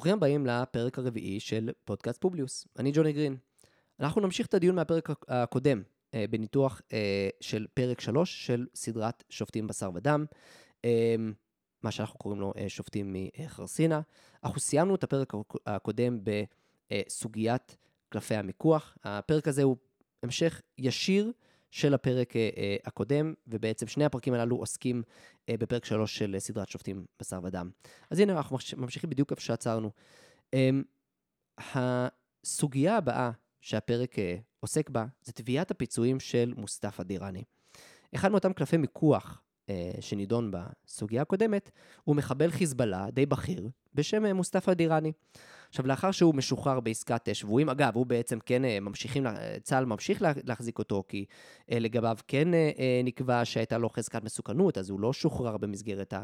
ברוכים הבאים לפרק הרביעי של פודקאסט פובליוס. אני ג'וני גרין. אנחנו נמשיך את הדיון מהפרק הקודם, אה, בניתוח אה, של פרק 3 של סדרת שופטים בשר ודם, אה, מה שאנחנו קוראים לו שופטים מחרסינה. אנחנו סיימנו את הפרק הקודם בסוגיית קלפי המיקוח. הפרק הזה הוא המשך ישיר של הפרק אה, אה, הקודם, ובעצם שני הפרקים הללו עוסקים אה, בפרק 3 של סדרת שופטים בשר ודם. אז הנה, אנחנו ממשיכים בדיוק איפה שעצרנו. אמ, הסוגיה הבאה שהפרק עוסק בה, זה תביעת הפיצויים של מוסטפא דיראני. אחד מאותם קלפי מיקוח שנידון בסוגיה הקודמת, הוא מחבל חיזבאללה די בכיר בשם מוסטפא דיראני. עכשיו, לאחר שהוא משוחרר בעסקת שבויים, אגב, הוא בעצם כן אה, ממשיכים, צה"ל ממשיך להחזיק אותו, כי אה, לגביו כן אה, נקבע שהייתה לו חזקת מסוכנות, אז הוא לא שוחרר במסגרת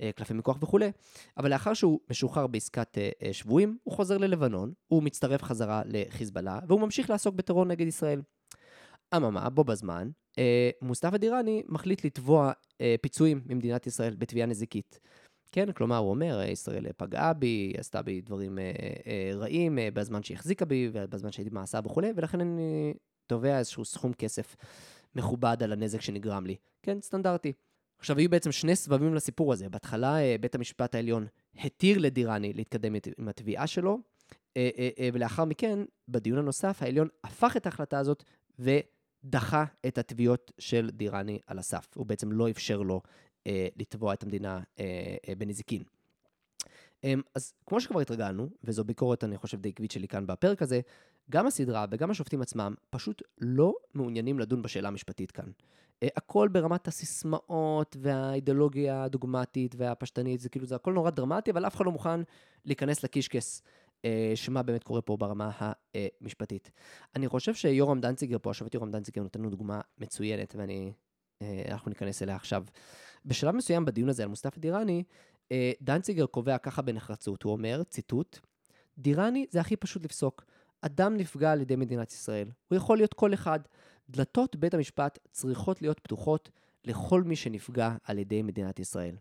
הקלפי מכוח וכולי, אבל לאחר שהוא משוחרר בעסקת שבויים, הוא חוזר ללבנון, הוא מצטרף חזרה לחיזבאללה, והוא ממשיך לעסוק בטרור נגד ישראל. אממה, בו בזמן, מוסטפא דיראני מחליט לתבוע פיצויים ממדינת ישראל בתביעה נזיקית. כן, כלומר, הוא אומר, ישראל פגעה בי, עשתה בי דברים אה, אה, רעים אה, בזמן שהיא החזיקה בי, ובזמן שהייתי במאסר וכולי, ולכן אני תובע איזשהו סכום כסף מכובד על הנזק שנגרם לי. כן, סטנדרטי. עכשיו, היו בעצם שני סבבים לסיפור הזה. בהתחלה, בית המשפט העליון התיר לדיראני להתקדם עם התביעה שלו, ולאחר מכן, בדיון הנוסף, העליון הפך את ההחלטה הזאת ודחה את התביעות של דיראני על הסף. הוא בעצם לא אפשר לו אה, לתבוע את המדינה אה, אה, בנזיקין. אה, אז כמו שכבר התרגלנו, וזו ביקורת, אני חושב, די עקבית שלי כאן בפרק הזה, גם הסדרה וגם השופטים עצמם פשוט לא מעוניינים לדון בשאלה המשפטית כאן. אה, הכל ברמת הסיסמאות והאידיאולוגיה הדוגמטית והפשטנית, זה כאילו, זה הכל נורא דרמטי, אבל אף אחד לא מוכן להיכנס לקישקס. אה, שמה באמת קורה פה ברמה המשפטית. אני חושב שיורם דנציגר פה, השופט יורם דנציגר נותן לנו דוגמה מצוינת, ואנחנו ניכנס אליה עכשיו. בשלב מסוים בדיון הזה על מוסטפא דיראני, אה, דנציגר קובע ככה בנחרצות, הוא אומר, ציטוט, דיראני זה הכי פשוט לפסוק. אדם נפגע על ידי מדינת ישראל. הוא יכול להיות כל אחד. דלתות בית המשפט צריכות להיות פתוחות לכל מי שנפגע על ידי מדינת ישראל.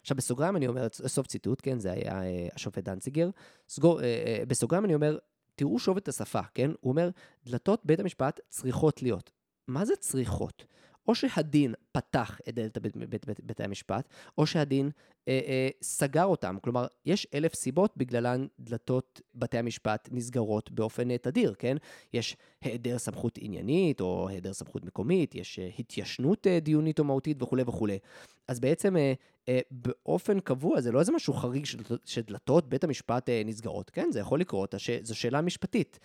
עכשיו, בסוגריים אני אומר, סוף ציטוט, כן, זה היה אה, השופט דנציגר. סגור, אה, אה, בסוגריים אני אומר, תראו שוב את השפה, כן? הוא אומר, דלתות בית המשפט צריכות להיות. מה זה צריכות? או שהדין פתח את דלת בית, בית, בית, בית המשפט, או שהדין אה, אה, סגר אותם. כלומר, יש אלף סיבות בגללן דלתות בתי המשפט נסגרות באופן אה, תדיר, כן? יש היעדר סמכות עניינית, או היעדר סמכות מקומית, יש אה, התיישנות אה, דיונית או מהותית וכולי וכולי. אז בעצם אה, אה, באופן קבוע, זה לא איזה משהו חריג שדלתות בית המשפט אה, נסגרות, כן? זה יכול לקרות, זו שאלה משפטית.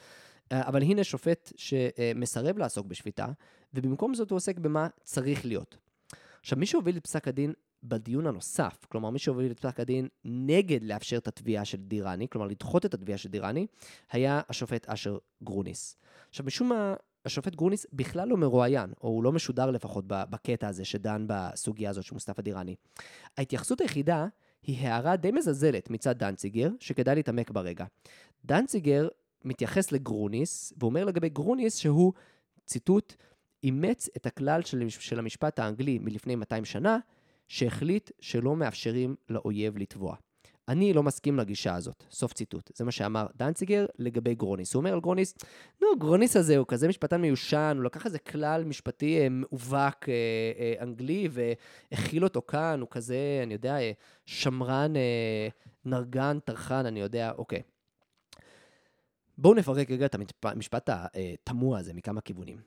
אה, אבל הנה שופט שמסרב לעסוק בשפיטה, ובמקום זאת הוא עוסק במה צריך להיות. עכשיו, מי שהוביל את פסק הדין בדיון הנוסף, כלומר מי שהוביל את פסק הדין נגד לאפשר את התביעה של דיראני, כלומר לדחות את התביעה של דיראני, היה השופט אשר גרוניס. עכשיו, משום מה, השופט גרוניס בכלל לא מרואיין, או הוא לא משודר לפחות בקטע הזה שדן בסוגיה הזאת של מוסטפא דיראני. ההתייחסות היחידה היא הערה די מזלזלת מצד דנציגר, שכדאי להתעמק ברגע. דנציגר מתייחס לגרוניס, ואומר לגבי גרוניס שהוא, ציטוט, אימץ את הכלל של, של המשפט האנגלי מלפני 200 שנה, שהחליט שלא מאפשרים לאויב לתבוע. אני לא מסכים לגישה הזאת. סוף ציטוט. זה מה שאמר דנציגר לגבי גרוניס. הוא אומר על גרוניס, נו, גרוניס הזה הוא כזה משפטן מיושן, הוא לקח איזה כלל משפטי אה, אה, אה, אנגלי והחיל אותו כאן, הוא כזה, אני יודע, אה, שמרן, אה, נרגן, טרחן, אני יודע, אוקיי. בואו נפרק רגע את המשפט התמוה הזה מכמה כיוונים.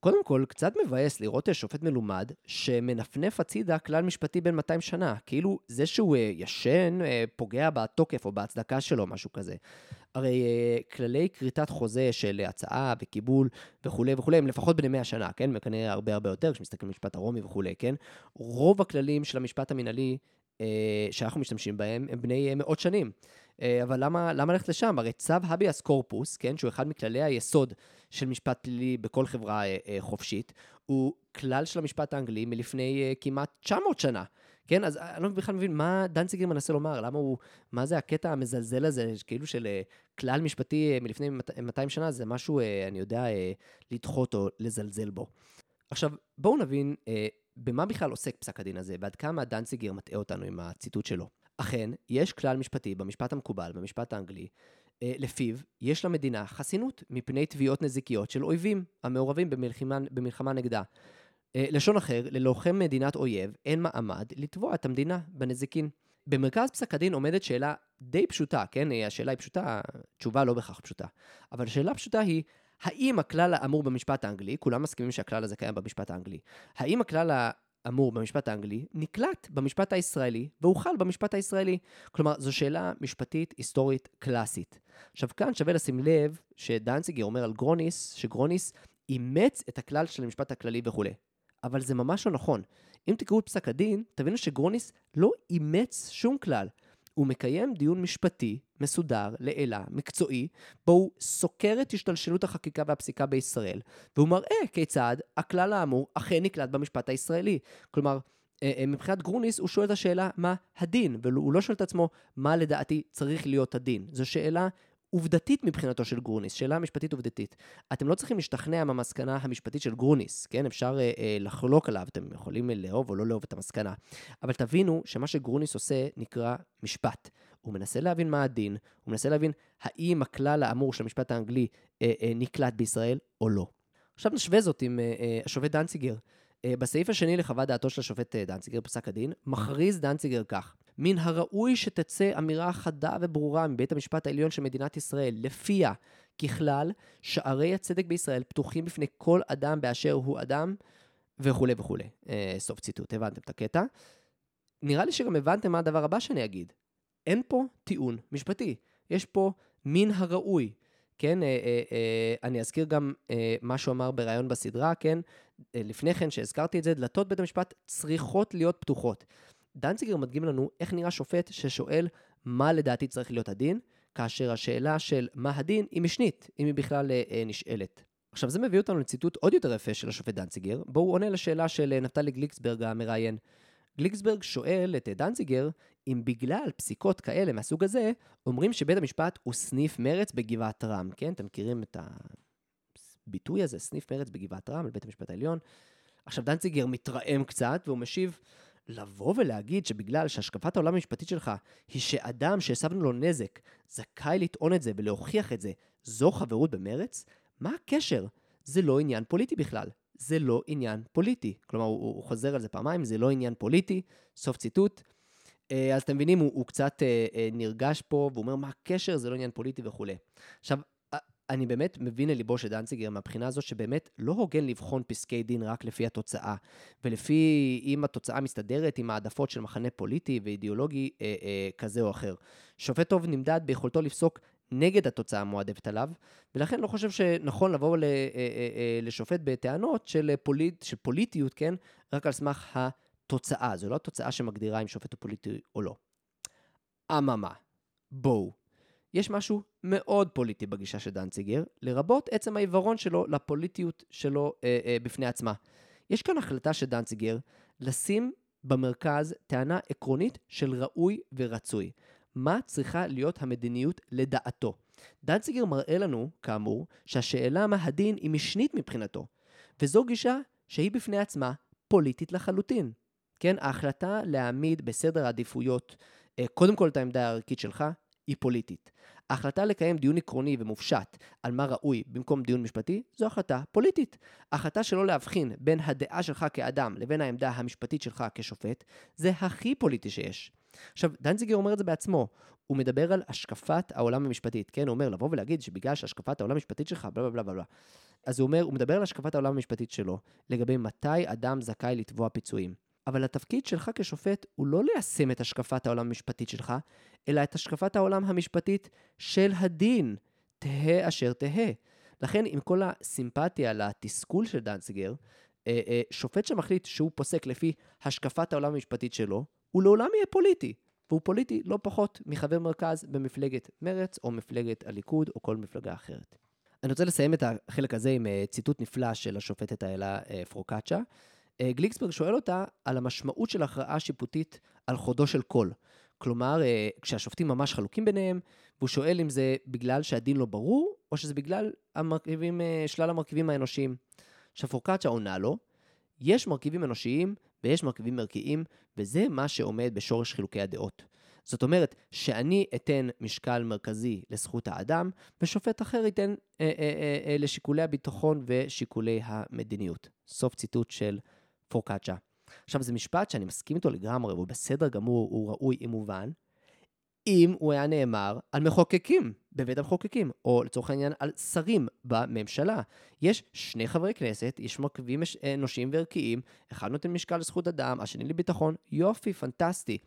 קודם כל, קצת מבאס לראות שופט מלומד שמנפנף הצידה כלל משפטי בין 200 שנה. כאילו, זה שהוא אה, ישן אה, פוגע בתוקף או בהצדקה שלו, משהו כזה. הרי אה, כללי כריתת חוזה של הצעה וקיבול וכולי וכולי, הם לפחות בני 100 שנה, כן? וכנראה הרבה הרבה יותר, כשמסתכלים על משפט הרומי וכולי, כן? רוב הכללים של המשפט המינהלי שאנחנו משתמשים בהם הם בני מאות שנים. אה, אבל למה, למה ללכת לשם? הרי צו הביאס קורפוס, כן, שהוא אחד מכללי היסוד של משפט פלילי בכל חברה אה, אה, חופשית, הוא כלל של המשפט האנגלי מלפני כמעט 900 שנה. כן, אז אני לא בכלל מבין מה דנציגר מנסה לומר, למה הוא, מה זה הקטע המזלזל הזה, כאילו של כלל משפטי מלפני 200 שנה, זה משהו, אני יודע, לדחות או לזלזל בו. עכשיו, בואו נבין במה בכלל עוסק פסק הדין הזה, ועד כמה דנציגר מטעה אותנו עם הציטוט שלו. אכן, יש כלל משפטי במשפט המקובל, במשפט האנגלי, אה, לפיו יש למדינה חסינות מפני תביעות נזיקיות של אויבים המעורבים במלחמה, במלחמה נגדה. אה, לשון אחר, ללוחם מדינת אויב אין מעמד לתבוע את המדינה בנזיקין. במרכז פסק הדין עומדת שאלה די פשוטה, כן? אה, השאלה היא פשוטה, תשובה לא בהכרח פשוטה. אבל השאלה הפשוטה היא, האם הכלל האמור במשפט האנגלי, כולם מסכימים שהכלל הזה קיים במשפט האנגלי, האם הכלל האמור במשפט האנגלי נקלט במשפט הישראלי והוחל במשפט הישראלי? כלומר, זו שאלה משפטית היסטורית קלאסית. עכשיו כאן שווה לשים לב שדנציגר אומר על גרוניס, שגרוניס אימץ את הכלל של המשפט הכללי וכולי. אבל זה ממש לא נכון. אם תקראו את פסק הדין, תבינו שגרוניס לא אימץ שום כלל. הוא מקיים דיון משפטי, מסודר, לעילה, מקצועי, בו הוא סוקר את השתלשלות החקיקה והפסיקה בישראל, והוא מראה כיצד הכלל האמור אכן נקלט במשפט הישראלי. כלומר, אה, אה, מבחינת גרוניס הוא שואל את השאלה מה הדין, והוא לא שואל את עצמו מה לדעתי צריך להיות הדין. זו שאלה עובדתית מבחינתו של גרוניס, שאלה משפטית עובדתית. אתם לא צריכים להשתכנע מהמסקנה המשפטית של גרוניס, כן? אפשר אה, אה, לחלוק עליו, אתם יכולים לאהוב או לא לאהוב את המסקנה. אבל תבינו שמה שגרוניס עושה נקרא משפט. הוא מנסה להבין מה הדין, הוא מנסה להבין האם הכלל האמור של המשפט האנגלי אה, אה, נקלט בישראל או לא. עכשיו נשווה זאת עם אה, אה, השופט דנציגר. אה, בסעיף השני לחוות דעתו של השופט אה, דנציגר, פסק הדין, מכריז דנציגר כך: מן הראוי שתצא אמירה חדה וברורה מבית המשפט העליון של מדינת ישראל, לפיה, ככלל, שערי הצדק בישראל פתוחים בפני כל אדם באשר הוא אדם, וכולי וכולי. אה, סוף ציטוט, הבנתם את הקטע? נראה לי שגם הבנתם מה הדבר הבא שאני אגיד. אין פה טיעון משפטי, יש פה מן הראוי. כן, אה, אה, אה, אני אזכיר גם אה, מה שהוא אמר בריאיון בסדרה, כן, אה, לפני כן שהזכרתי את זה, דלתות בית המשפט צריכות להיות פתוחות. דנציגר מדגים לנו איך נראה שופט ששואל מה לדעתי צריך להיות הדין, כאשר השאלה של מה הדין היא משנית, אם היא בכלל אה, אה, נשאלת. עכשיו זה מביא אותנו לציטוט עוד יותר יפה של השופט דנציגר, בו הוא עונה לשאלה של אה, נפתלי גליקסברג המראיין. גליקסברג שואל את אה, דנציגר אם בגלל פסיקות כאלה מהסוג הזה, אומרים שבית המשפט הוא סניף מרץ בגבעת רם, כן? אתם מכירים את הביטוי הזה, סניף מרץ בגבעת רם, על בית המשפט העליון. עכשיו דנציגר מתרעם קצת והוא משיב, לבוא ולהגיד שבגלל שהשקפת העולם המשפטית שלך היא שאדם שהסבנו לו נזק זכאי לטעון את זה ולהוכיח את זה, זו חברות במרץ? מה הקשר? זה לא עניין פוליטי בכלל. זה לא עניין פוליטי. כלומר, הוא, הוא חוזר על זה פעמיים, זה לא עניין פוליטי, סוף ציטוט. אה, אז אתם מבינים, הוא, הוא קצת אה, אה, נרגש פה, והוא אומר, מה הקשר? זה לא עניין פוליטי וכולי. עכשיו, אני באמת מבין לליבו של דנציגר מהבחינה הזו שבאמת לא הוגן לבחון פסקי דין רק לפי התוצאה, ולפי אם התוצאה מסתדרת עם העדפות של מחנה פוליטי ואידיאולוגי אה, אה, כזה או אחר. שופט טוב נמדד ביכולתו לפסוק נגד התוצאה המועדפת עליו, ולכן לא חושב שנכון לבוא ל, אה, אה, אה, לשופט בטענות של, פוליט, של פוליטיות, כן? רק על סמך התוצאה. זו לא התוצאה שמגדירה אם שופט הוא פוליטי או לא. אממה, בואו. יש משהו מאוד פוליטי בגישה של דנציגר, לרבות עצם העיוורון שלו לפוליטיות שלו אה, אה, בפני עצמה. יש כאן החלטה של דנציגר לשים במרכז טענה עקרונית של ראוי ורצוי. מה צריכה להיות המדיניות לדעתו? דנציגר מראה לנו, כאמור, שהשאלה מה הדין היא משנית מבחינתו, וזו גישה שהיא בפני עצמה פוליטית לחלוטין. כן, ההחלטה להעמיד בסדר העדיפויות אה, קודם כל את העמדה הערכית שלך, היא פוליטית. ההחלטה לקיים דיון עקרוני ומופשט על מה ראוי במקום דיון משפטי, זו החלטה פוליטית. ההחלטה שלא להבחין בין הדעה שלך כאדם לבין העמדה המשפטית שלך כשופט, זה הכי פוליטי שיש. עכשיו, דנציגר אומר את זה בעצמו. הוא מדבר על השקפת העולם המשפטית, כן? הוא אומר, לבוא ולהגיד שבגלל שהשקפת העולם המשפטית שלך, בלה בלה בלה בלה. אז הוא אומר, הוא מדבר על השקפת העולם המשפטית שלו, לגבי מתי אדם זכאי לתבוע פיצויים. אבל התפקיד שלך כשופט הוא לא ליישם את השקפת העולם המשפטית שלך, אלא את השקפת העולם המשפטית של הדין, תהא אשר תהא. לכן, עם כל הסימפתיה לתסכול של דנציגר, אה, אה, שופט שמחליט שהוא פוסק לפי השקפת העולם המשפטית שלו, הוא לעולם יהיה פוליטי. והוא פוליטי לא פחות מחבר מרכז במפלגת מרץ, או מפלגת הליכוד, או כל מפלגה אחרת. אני רוצה לסיים את החלק הזה עם אה, ציטוט נפלא של השופטת האלה פרוקצ'ה. גליקסברג שואל אותה על המשמעות של הכרעה שיפוטית על חודו של קול. כלומר, אה, כשהשופטים ממש חלוקים ביניהם, והוא שואל אם זה בגלל שהדין לא ברור, או שזה בגלל המרכיבים, אה, שלל המרכיבים האנושיים. עכשיו עונה לו, יש מרכיבים אנושיים ויש מרכיבים ערכיים, וזה מה שעומד בשורש חילוקי הדעות. זאת אומרת שאני אתן משקל מרכזי לזכות האדם, ושופט אחר ייתן אה, אה, אה, אה, לשיקולי הביטחון ושיקולי המדיניות. סוף ציטוט של פורקצ'ה. עכשיו, זה משפט שאני מסכים איתו לגמרי, הוא בסדר גמור, הוא ראוי אם מובן, אם הוא היה נאמר על מחוקקים בבית המחוקקים, או לצורך העניין על שרים בממשלה. יש שני חברי כנסת, יש מרכיבים אנושיים וערכיים, אחד נותן משקל לזכות אדם, השני לביטחון, יופי, פנטסטי.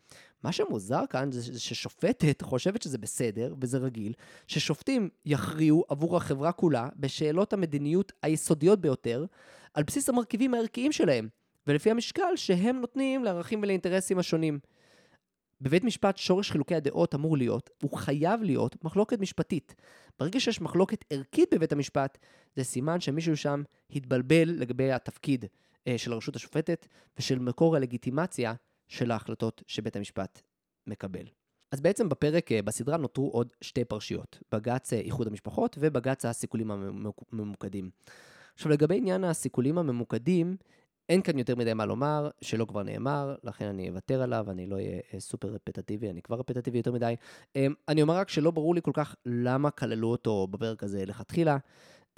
מה שמוזר כאן זה ששופטת חושבת שזה בסדר, וזה רגיל, ששופטים יכריעו עבור החברה כולה בשאלות המדיניות היסודיות ביותר, על בסיס המרכיבים הערכיים שלהם, ולפי המשקל שהם נותנים לערכים ולאינטרסים השונים. בבית משפט שורש חילוקי הדעות אמור להיות, הוא חייב להיות, מחלוקת משפטית. ברגע שיש מחלוקת ערכית בבית המשפט, זה סימן שמישהו שם התבלבל לגבי התפקיד אה, של הרשות השופטת ושל מקור הלגיטימציה של ההחלטות שבית המשפט מקבל. אז בעצם בפרק אה, בסדרה נותרו עוד שתי פרשיות, בג"ץ אה, איחוד המשפחות ובג"ץ הסיכולים הממוקדים. עכשיו לגבי עניין הסיכולים הממוקדים, אין כאן יותר מדי מה לומר, שלא כבר נאמר, לכן אני אוותר עליו, אני לא אהיה אה, סופר רפטטיבי, אני כבר רפטטיבי יותר מדי. אמ, אני אומר רק שלא ברור לי כל כך למה כללו אותו בפרק הזה לכתחילה.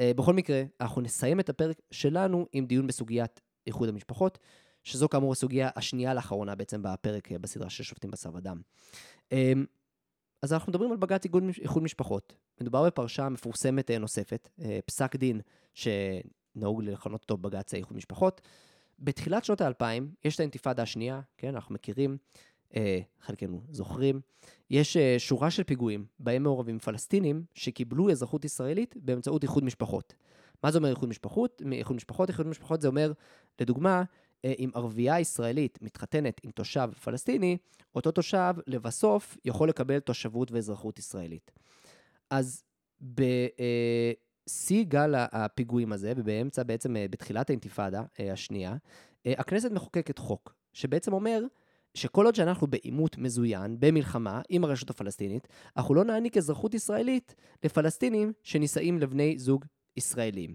אה, בכל מקרה, אנחנו נסיים את הפרק שלנו עם דיון בסוגיית איחוד המשפחות, שזו כאמור הסוגיה השנייה לאחרונה בעצם בפרק אה, בסדרה של שופטים בשר ודם. אמ, אז אנחנו מדברים על בג"ץ איחוד משפחות. מדובר בפרשה מפורסמת נוספת, פסק דין שנהוג לכנות אותו בג"ץ איחוד משפחות. בתחילת שנות האלפיים, יש את האינתיפאדה השנייה, כן, אנחנו מכירים, אה, חלקנו זוכרים, יש אה, שורה של פיגועים בהם מעורבים פלסטינים שקיבלו אזרחות ישראלית באמצעות איחוד משפחות. מה זה אומר איחוד משפחות? איחוד משפחות, איחוד משפחות זה אומר, לדוגמה, אה, אם ערבייה ישראלית מתחתנת עם תושב פלסטיני, אותו תושב לבסוף יכול לקבל תושבות ואזרחות ישראלית. אז ב... שיא גל הפיגועים הזה, ובאמצע, בעצם אה, בתחילת האינתיפאדה אה, השנייה, אה, הכנסת מחוקקת חוק, שבעצם אומר שכל עוד שאנחנו בעימות מזוין, במלחמה עם הרשות הפלסטינית, אנחנו לא נעניק אזרחות ישראלית לפלסטינים שנישאים לבני זוג ישראלים.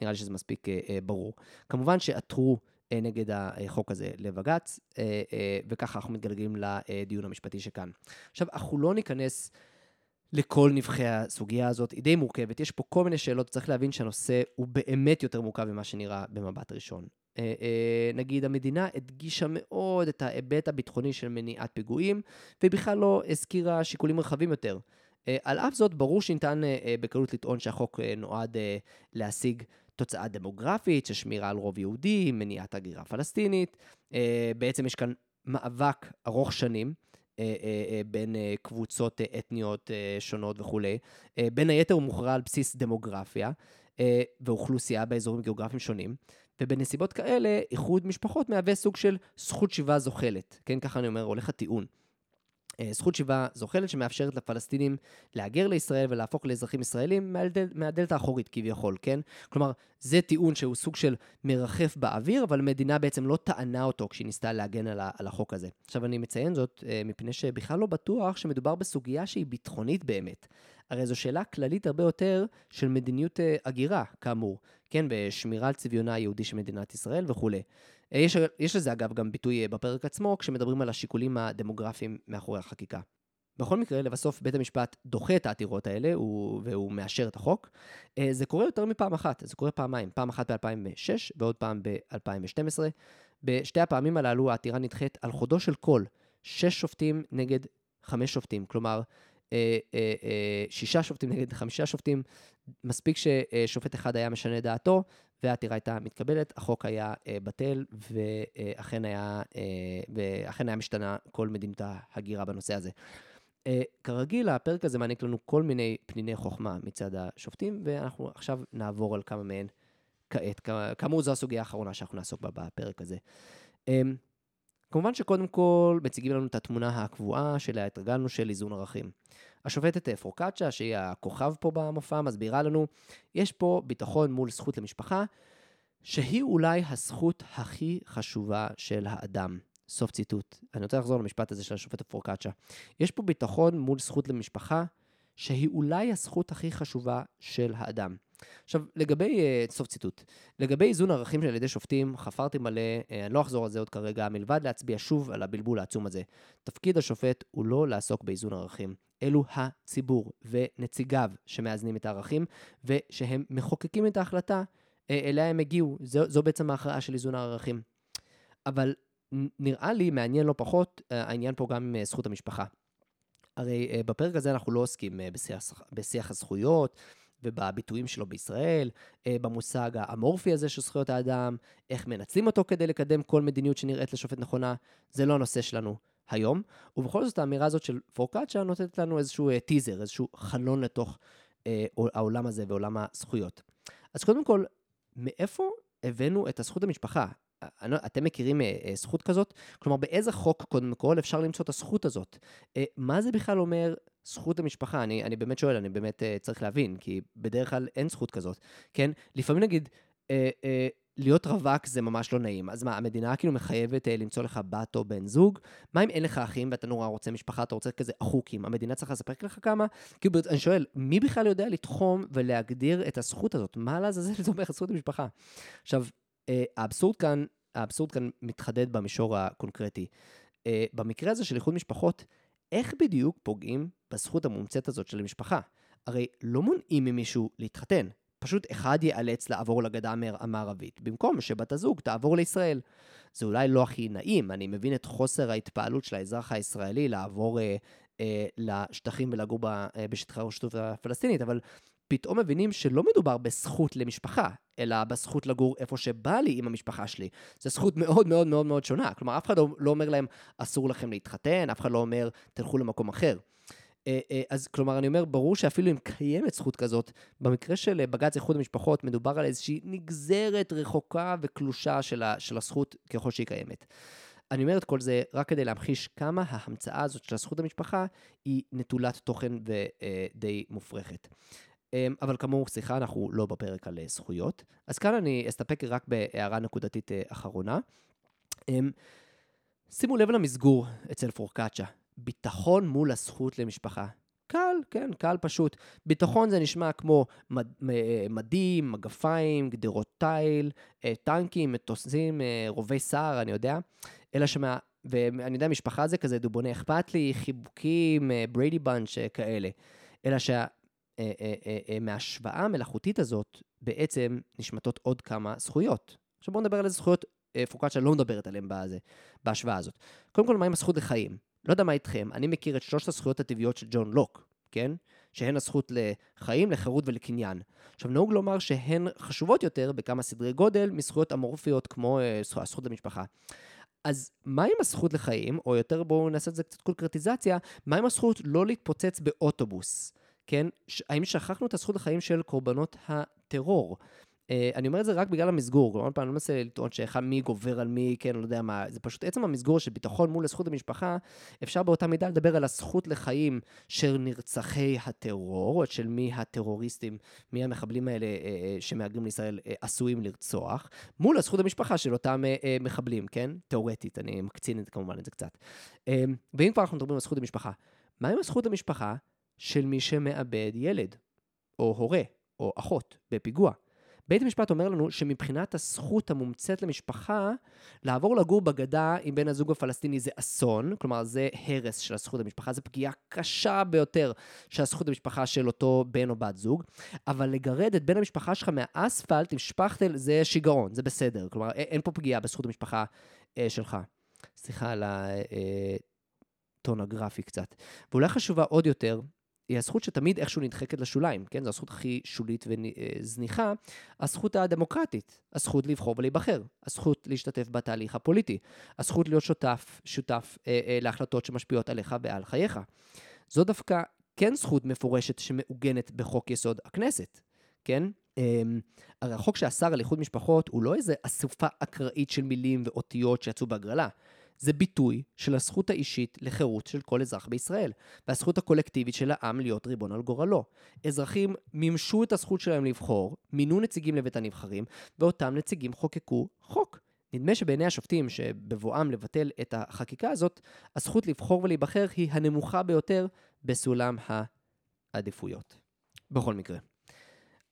נראה לי שזה מספיק ברור. כמובן שעתרו נגד החוק הזה לבג"ץ, וככה אנחנו מתגלגלים לדיון המשפטי שכאן. עכשיו, אנחנו לא ניכנס לכל נבחי הסוגיה הזאת, היא די מורכבת, יש פה כל מיני שאלות, צריך להבין שהנושא הוא באמת יותר מורכב ממה שנראה במבט ראשון. אה, אה, נגיד, המדינה הדגישה מאוד את ההיבט הביטחוני של מניעת פיגועים, ובכלל לא הזכירה שיקולים רחבים יותר. אה, על אף זאת, ברור שניתן בקלות לטעון שהחוק נועד להשיג תוצאה דמוגרפית של שמירה על רוב יהודי, מניעת הגירה פלסטינית. בעצם יש כאן מאבק ארוך שנים. אה, אה, אה, בין קבוצות אתניות שונות וכולי. בין היתר הוא מוכרע על בסיס דמוגרפיה ואוכלוסייה באזורים גיאוגרפיים שונים, ובנסיבות כאלה, איחוד משפחות מהווה סוג של זכות שיבה זוחלת. כן, ככה אני אומר, הולך הטיעון. אה, זכות שיבה זוחלת שמאפשרת לפלסטינים להגר לישראל ולהפוך לאזרחים ישראלים מהדל, מהדלת האחורית כביכול, כן? כלומר, זה טיעון שהוא סוג של מרחף באוויר, אבל המדינה בעצם לא טענה אותו כשהיא ניסתה להגן על, על החוק הזה. עכשיו, אני מציין זאת אה, מפני שבכלל לא בטוח שמדובר בסוגיה שהיא ביטחונית באמת. הרי זו שאלה כללית הרבה יותר של מדיניות אה, הגירה, כאמור, כן? בשמירה על צביונה היהודי של מדינת ישראל וכולי. אה, יש, יש לזה אגב גם ביטוי אה, בפרק עצמו, כשמדברים על השיקולים הדמוגרפיים מאחורי החקיקה. בכל מקרה, לבסוף בית המשפט דוחה את העתירות האלה הוא, והוא מאשר את החוק. אה, זה קורה יותר מפעם אחת, זה קורה פעמיים, פעם אחת ב-2006 ועוד פעם ב-2012. בשתי הפעמים הללו העתירה נדחית על חודו של קול, שש שופטים נגד חמש שופטים, כלומר, שישה שופטים נגד חמישה שופטים, מספיק ששופט אחד היה משנה דעתו, והעתירה הייתה מתקבלת, החוק היה אה, בטל, ואכן היה, אה, ואכן היה משתנה כל מדיניות ההגירה בנושא הזה. אה, כרגיל, הפרק הזה מעניק לנו כל מיני פניני חוכמה מצד השופטים, ואנחנו עכשיו נעבור על כמה מהן כעת. כאמור, זו הסוגיה האחרונה שאנחנו נעסוק בה בפרק הזה. אה, כמובן שקודם כל מציגים לנו את התמונה הקבועה שאליה התרגלנו של איזון ערכים. השופטת פרוקצ'ה, שהיא הכוכב פה במופע, מסבירה לנו, יש פה ביטחון מול זכות למשפחה, שהיא אולי הזכות הכי חשובה של האדם. סוף ציטוט. אני רוצה לחזור למשפט הזה של השופטת פרוקצ'ה. יש פה ביטחון מול זכות למשפחה, שהיא אולי הזכות הכי חשובה של האדם. עכשיו, לגבי, אה, סוף ציטוט, לגבי איזון ערכים על ידי שופטים, חפרתי מלא, אה, אני לא אחזור על זה עוד כרגע, מלבד להצביע שוב על הבלבול העצום הזה. תפקיד השופט הוא לא לעסוק באיזון ערכים, אלו הציבור ונציגיו שמאזנים את הערכים, ושהם מחוקקים את ההחלטה אה, אליה הם הגיעו. זו, זו בעצם ההכרעה של איזון הערכים. אבל נראה לי מעניין לא פחות העניין פה גם עם זכות המשפחה. הרי בפרק הזה אנחנו לא עוסקים בשיח, בשיח הזכויות, ובביטויים שלו בישראל, אה, במושג האמורפי הזה של זכויות האדם, איך מנצלים אותו כדי לקדם כל מדיניות שנראית לשופט נכונה, זה לא הנושא שלנו היום. ובכל זאת האמירה הזאת של פורקאצ'ה נותנת לנו איזשהו טיזר, אה, איזשהו חלון לתוך אה, העולם הזה ועולם הזכויות. אז קודם כל, מאיפה הבאנו את הזכות המשפחה? לא, אתם מכירים זכות כזאת? כלומר, באיזה חוק, קודם כל, אפשר למצוא את הזכות הזאת? מה זה בכלל אומר זכות המשפחה, אני, אני באמת שואל, אני באמת uh, צריך להבין, כי בדרך כלל אין זכות כזאת, כן? לפעמים נגיד, uh, uh, להיות רווק זה ממש לא נעים. אז מה, המדינה כאילו מחייבת uh, למצוא לך בת או בן זוג? מה אם אין לך אחים ואתה נורא רוצה משפחה, אתה רוצה כזה אחוקים? המדינה צריכה לספק לך כמה? כאילו, אני שואל, מי בכלל יודע לתחום ולהגדיר את הזכות הזאת? מה לעזאזל זה אומר זכות המשפחה? עכשיו, uh, האבסורד כאן, האבסורד כאן מתחדד במישור הקונקרטי. Uh, במקרה הזה של איחוד משפחות, איך בדיוק פוגעים בזכות המומצאת הזאת של המשפחה? הרי לא מונעים ממישהו להתחתן, פשוט אחד ייאלץ לעבור לגדה המערבית, במקום שבת הזוג תעבור לישראל. זה אולי לא הכי נעים, אני מבין את חוסר ההתפעלות של האזרח הישראלי לעבור אה, אה, לשטחים ולגור אה, בשטחי הרשות הפלסטינית, אבל פתאום מבינים שלא מדובר בזכות למשפחה, אלא בזכות לגור איפה שבא לי עם המשפחה שלי. זו זכות מאוד מאוד מאוד מאוד שונה. כלומר, אף אחד לא אומר להם, אסור לכם להתחתן, אף אחד לא אומר, תלכו למקום אחר. אה, אה, אז כלומר, אני אומר, ברור שאפילו אם קיימת זכות כזאת, במקרה של בג"ץ איחוד המשפחות, מדובר על איזושהי נגזרת רחוקה וקלושה של, ה, של הזכות ככל שהיא קיימת. אני אומר את כל זה רק כדי להמחיש כמה ההמצאה הזאת של הזכות המשפחה היא נטולת תוכן ודי אה, מופרכת. אמ, אבל כאמור, סליחה, אנחנו לא בפרק על אה, זכויות. אז כאן אני אסתפק רק בהערה נקודתית אה, אחרונה. אמ, שימו לב למסגור אצל פורקצ'ה, ביטחון מול הזכות למשפחה. קל, כן, קל פשוט. ביטחון זה נשמע כמו מד, מדים, מגפיים, גדרות תיל, אה, טנקים, מטוסים, רובי סער, אני יודע. אלא שמה, ואני יודע, משפחה זה כזה דובוני אכפת לי, חיבוקים, בריידי בנץ' כאלה. אלא שה... אה, אה, אה, מההשוואה המלאכותית הזאת בעצם נשמטות עוד כמה זכויות. עכשיו בואו נדבר על איזה זכויות פוקאצ'ה לא מדברת עליהן בהשוואה הזאת. קודם כל, מה עם הזכות לחיים? לא יודע מה איתכם, אני מכיר את שלושת הזכויות הטבעיות של ג'ון לוק, כן? שהן הזכות לחיים, לחירות ולקניין. עכשיו, נהוג לומר שהן חשובות יותר בכמה סדרי גודל מזכויות אמורפיות כמו uh, הזכות למשפחה. אז מה עם הזכות לחיים, או יותר בואו נעשה את זה קצת קונקרטיזציה, מה עם הזכות לא להתפוצץ באוטובוס? כן? האם שכחנו את הזכות לחיים של קורבנות הטרור? Uh, אני אומר את זה רק בגלל המסגור, כלומר, אני לא מנסה לטעון שאחד מי גובר על מי, כן, לא יודע מה, זה פשוט עצם המסגור של ביטחון מול הזכות המשפחה, אפשר באותה מידה לדבר על הזכות לחיים של נרצחי הטרור, או של מי הטרוריסטים, מי המחבלים האלה uh, uh, שמהגרים לישראל uh, עשויים לרצוח, מול הזכות המשפחה של אותם uh, uh, מחבלים, כן? תאורטית, אני מקצין את, כמובן את זה קצת. Uh, ואם כבר אנחנו מדברים על זכות המשפחה, מה עם הזכות המשפחה של מי שמאבד ילד, או הורה, או אחות, בפיגוע. בית המשפט אומר לנו שמבחינת הזכות המומצאת למשפחה, לעבור לגור בגדה עם בן הזוג הפלסטיני זה אסון, כלומר זה הרס של הזכות למשפחה, זו פגיעה קשה ביותר של הזכות למשפחה של אותו בן או בת זוג, אבל לגרד את בן המשפחה שלך מהאספלט עם שפכטל זה שיגעון, זה בסדר, כלומר אין פה פגיעה בזכות המשפחה אה, שלך. סליחה על הטון אה, הגרפי קצת. ואולי חשובה עוד יותר, היא הזכות שתמיד איכשהו נדחקת לשוליים, כן? זו הזכות הכי שולית וזניחה, הזכות הדמוקרטית, הזכות לבחור ולהיבחר, הזכות להשתתף בתהליך הפוליטי, הזכות להיות שותף, שותף אה, אה, להחלטות שמשפיעות עליך ועל חייך. זו דווקא כן זכות מפורשת שמעוגנת בחוק יסוד הכנסת, כן? אה, הרי החוק שאסר על איחוד משפחות הוא לא איזה אסופה אקראית של מילים ואותיות שיצאו בהגרלה. זה ביטוי של הזכות האישית לחירות של כל אזרח בישראל, והזכות הקולקטיבית של העם להיות ריבון על גורלו. אזרחים מימשו את הזכות שלהם לבחור, מינו נציגים לבית הנבחרים, ואותם נציגים חוקקו חוק. נדמה שבעיני השופטים שבבואם לבטל את החקיקה הזאת, הזכות לבחור ולהיבחר היא הנמוכה ביותר בסולם עדיפויות. בכל מקרה.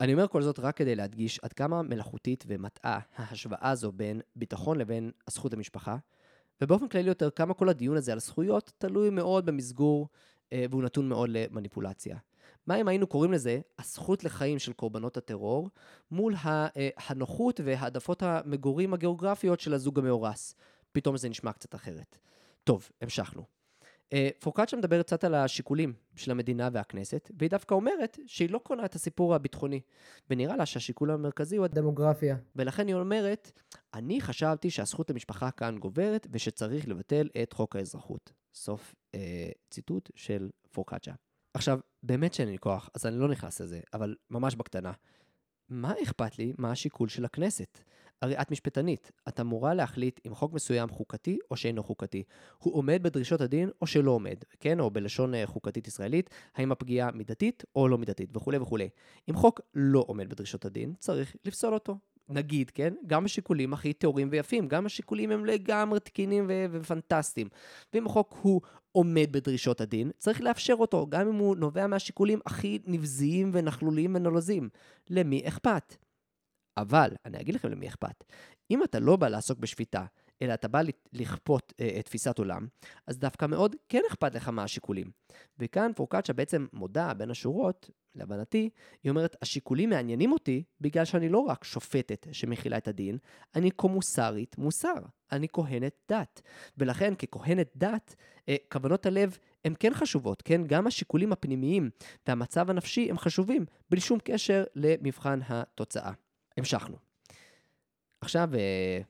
אני אומר כל זאת רק כדי להדגיש עד כמה מלאכותית ומטעה ההשוואה הזו בין ביטחון לבין הזכות למשפחה, ובאופן כללי יותר כמה כל הדיון הזה על זכויות תלוי מאוד במסגור אה, והוא נתון מאוד למניפולציה. מה אם היינו קוראים לזה הזכות לחיים של קורבנות הטרור מול אה, הנוחות והעדפות המגורים הגיאוגרפיות של הזוג המאורס? פתאום זה נשמע קצת אחרת. טוב, המשכנו. אה, פורקצ'ה מדברת קצת על השיקולים של המדינה והכנסת, והיא דווקא אומרת שהיא לא קונה את הסיפור הביטחוני, ונראה לה שהשיקול המרכזי הוא הדמוגרפיה. ולכן היא אומרת, אני חשבתי שהזכות למשפחה כאן גוברת, ושצריך לבטל את חוק האזרחות. סוף אה, ציטוט של פורקצ'ה. עכשיו, באמת שאין לי כוח, אז אני לא נכנס לזה, אבל ממש בקטנה. מה אכפת לי מה השיקול של הכנסת? הרי את משפטנית, את אמורה להחליט אם חוק מסוים חוקתי או שאינו חוקתי. הוא עומד בדרישות הדין או שלא עומד, כן? או בלשון אה, חוקתית ישראלית, האם הפגיעה מידתית או לא מידתית וכולי וכולי. אם חוק לא עומד בדרישות הדין, צריך לפסול אותו. נגיד, כן? גם השיקולים הכי טהורים ויפים, גם השיקולים הם לגמרי תקינים ו- ופנטסטיים. ואם החוק הוא עומד בדרישות הדין, צריך לאפשר אותו, גם אם הוא נובע מהשיקולים הכי נבזיים ונכלוליים ונולזים. למי אכפת? אבל, אני אגיד לכם למי אכפת. אם אתה לא בא לעסוק בשפיטה, אלא אתה בא לכפות אה, תפיסת עולם, אז דווקא מאוד כן אכפת לך מה השיקולים. וכאן פורקצ'ה בעצם מודה בין השורות, להבנתי, היא אומרת, השיקולים מעניינים אותי בגלל שאני לא רק שופטת שמכילה את הדין, אני קומוסרית מוסר, אני כהנת דת. ולכן ככהנת דת, אה, כוונות הלב הן כן חשובות, כן? גם השיקולים הפנימיים והמצב הנפשי הם חשובים, בלי שום קשר למבחן התוצאה. המשכנו. עכשיו, אה,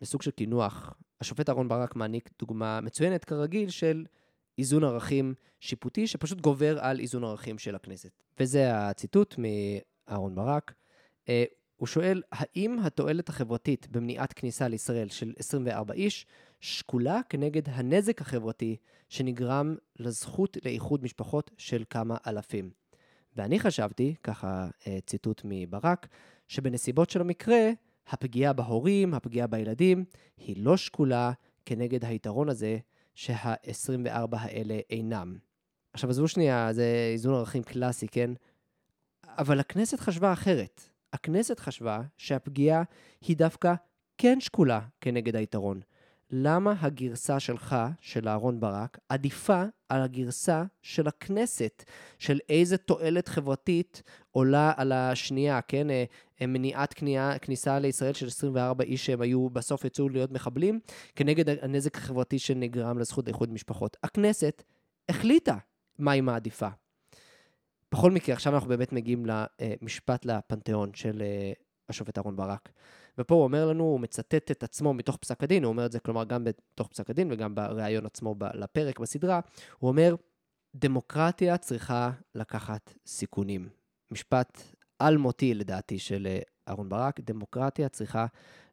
בסוג של קינוח, השופט אהרן ברק מעניק דוגמה מצוינת כרגיל של איזון ערכים שיפוטי שפשוט גובר על איזון ערכים של הכנסת. וזה הציטוט מאהרן ברק. אה, הוא שואל, האם התועלת החברתית במניעת כניסה לישראל של 24 איש שקולה כנגד הנזק החברתי שנגרם לזכות לאיחוד משפחות של כמה אלפים? ואני חשבתי, ככה אה, ציטוט מברק, שבנסיבות של המקרה, הפגיעה בהורים, הפגיעה בילדים, היא לא שקולה כנגד היתרון הזה שה-24 האלה אינם. עכשיו עזבו שנייה, זה איזון ערכים קלאסי, כן? אבל הכנסת חשבה אחרת. הכנסת חשבה שהפגיעה היא דווקא כן שקולה כנגד היתרון. למה הגרסה שלך, של אהרון ברק, עדיפה על הגרסה של הכנסת, של איזה תועלת חברתית עולה על השנייה, כן? אה, אה, מניעת כניעה, כניסה לישראל של 24 איש שהם היו, בסוף יצאו להיות מחבלים, כנגד הנזק החברתי שנגרם לזכות לאיחוד משפחות. הכנסת החליטה מה היא מעדיפה. בכל מקרה, עכשיו אנחנו באמת מגיעים למשפט לפנתיאון של אה, השופט אהרן ברק. ופה הוא אומר לנו, הוא מצטט את עצמו מתוך פסק הדין, הוא אומר את זה כלומר גם בתוך פסק הדין וגם בריאיון עצמו לפרק בסדרה, הוא אומר, דמוקרטיה צריכה לקחת סיכונים. משפט אלמותי לדעתי של אה, אהרן ברק, דמוקרטיה צריכה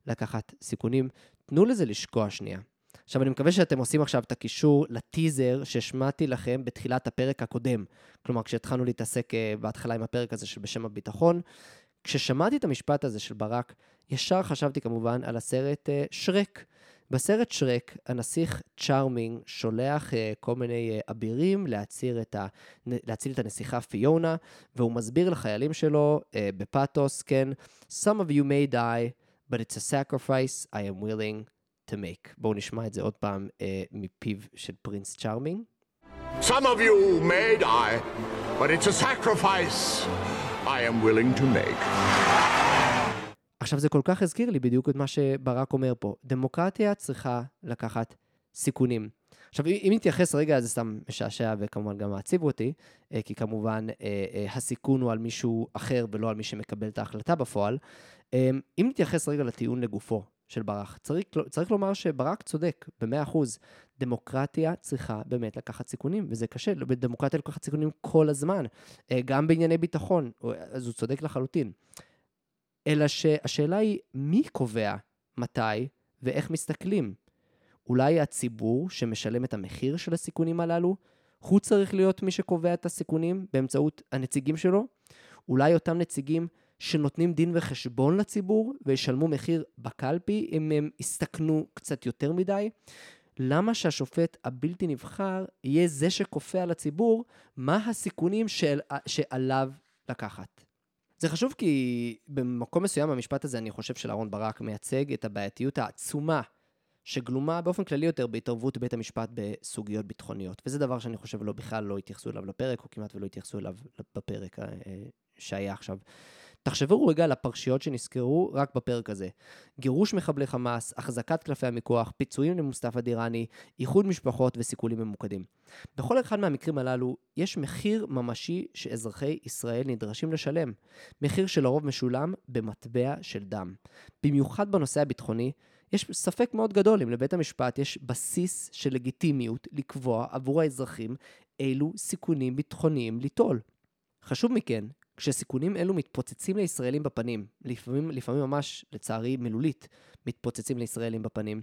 לקחת סיכונים. תנו לזה לשקוע שנייה. עכשיו, אני מקווה שאתם עושים עכשיו את הקישור לטיזר שהשמעתי לכם בתחילת הפרק הקודם. כלומר, כשהתחלנו להתעסק אה, בהתחלה עם הפרק הזה של בשם הביטחון, כששמעתי את המשפט הזה של ברק, ישר חשבתי כמובן על הסרט uh, שרק. בסרט שרק, הנסיך צ'ארמינג שולח uh, כל מיני uh, אבירים להציל את, ה, להציל את הנסיכה פיונה, והוא מסביר לחיילים שלו uh, בפאתוס, כן, Some of you may die, but it's a sacrifice I am willing to make. בואו נשמע את זה עוד פעם uh, מפיו של פרינס צ'ארמינג. Some of you may die, but it's a sacrifice I am willing to make. עכשיו זה כל כך הזכיר לי בדיוק את מה שברק אומר פה. דמוקרטיה צריכה לקחת סיכונים. עכשיו, אם נתייחס רגע, זה סתם משעשע וכמובן גם מעציב אותי, אה, כי כמובן אה, אה, הסיכון הוא על מישהו אחר ולא על מי שמקבל את ההחלטה בפועל. אם נתייחס רגע לטיעון לגופו של ברק, צריך, צריך לומר שברק צודק ב-100%. דמוקרטיה צריכה באמת לקחת סיכונים, וזה קשה, דמוקרטיה לקחת סיכונים כל הזמן, גם בענייני ביטחון, אז הוא צודק לחלוטין. אלא שהשאלה היא מי קובע מתי ואיך מסתכלים. אולי הציבור שמשלם את המחיר של הסיכונים הללו, הוא צריך להיות מי שקובע את הסיכונים באמצעות הנציגים שלו? אולי אותם נציגים שנותנים דין וחשבון לציבור וישלמו מחיר בקלפי אם הם יסתכנו קצת יותר מדי? למה שהשופט הבלתי נבחר יהיה זה שכופה על הציבור מה הסיכונים של, שעליו לקחת? זה חשוב כי במקום מסוים המשפט הזה, אני חושב של ברק מייצג את הבעייתיות העצומה שגלומה באופן כללי יותר בהתערבות בית המשפט בסוגיות ביטחוניות. וזה דבר שאני חושב לא בכלל לא התייחסו אליו לפרק, או כמעט ולא התייחסו אליו בפרק אה, שהיה עכשיו. תחשבו רגע על הפרשיות שנזכרו רק בפרק הזה. גירוש מחבלי חמאס, החזקת קלפי המיקוח, פיצויים למוסטפא דיראני, איחוד משפחות וסיכולים ממוקדים. בכל אחד מהמקרים הללו יש מחיר ממשי שאזרחי ישראל נדרשים לשלם. מחיר שלרוב משולם במטבע של דם. במיוחד בנושא הביטחוני, יש ספק מאוד גדול אם לבית המשפט יש בסיס של לגיטימיות לקבוע עבור האזרחים אילו סיכונים ביטחוניים ליטול. חשוב מכן, כשסיכונים אלו מתפוצצים לישראלים בפנים, לפעמים, לפעמים ממש, לצערי מילולית, מתפוצצים לישראלים בפנים,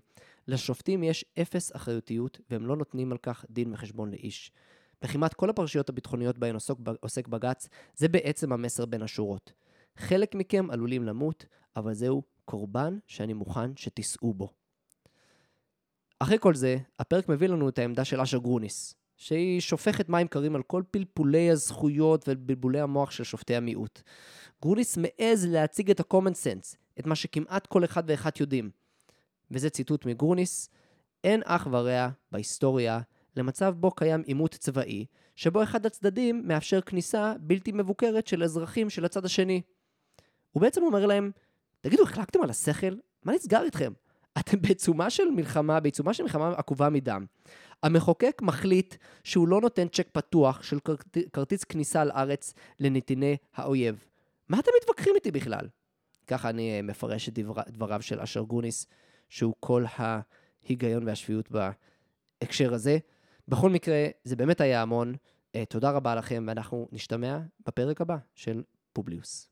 לשופטים יש אפס אחריותיות והם לא נותנים על כך דין וחשבון לאיש. בכמעט כל הפרשיות הביטחוניות בהן עוסק, עוסק בג"ץ, זה בעצם המסר בין השורות. חלק מכם עלולים למות, אבל זהו קורבן שאני מוכן שתישאו בו. אחרי כל זה, הפרק מביא לנו את העמדה של אשר גרוניס, שהיא שופכת מים קרים על כל פלפולי הזכויות ובלבולי המוח של שופטי המיעוט. גרוניס מעז להציג את ה-common sense, את מה שכמעט כל אחד ואחד יודעים. וזה ציטוט מגרוניס, אין אח ורע בהיסטוריה למצב בו קיים עימות צבאי, שבו אחד הצדדים מאפשר כניסה בלתי מבוקרת של אזרחים של הצד השני. הוא בעצם אומר להם, תגידו, החלקתם על השכל? מה נסגר איתכם? אתם בעיצומה של מלחמה, בעיצומה של מלחמה עקובה מדם. המחוקק מחליט שהוא לא נותן צ'ק פתוח של כרטיס כניסה לארץ לנתיני האויב. מה אתם מתווכחים איתי בכלל? ככה אני אה, מפרש את דבר, דבריו של אשר גרוניס, שהוא כל ההיגיון והשפיות בהקשר הזה. בכל מקרה, זה באמת היה המון. אה, תודה רבה לכם, ואנחנו נשתמע בפרק הבא של פובליוס.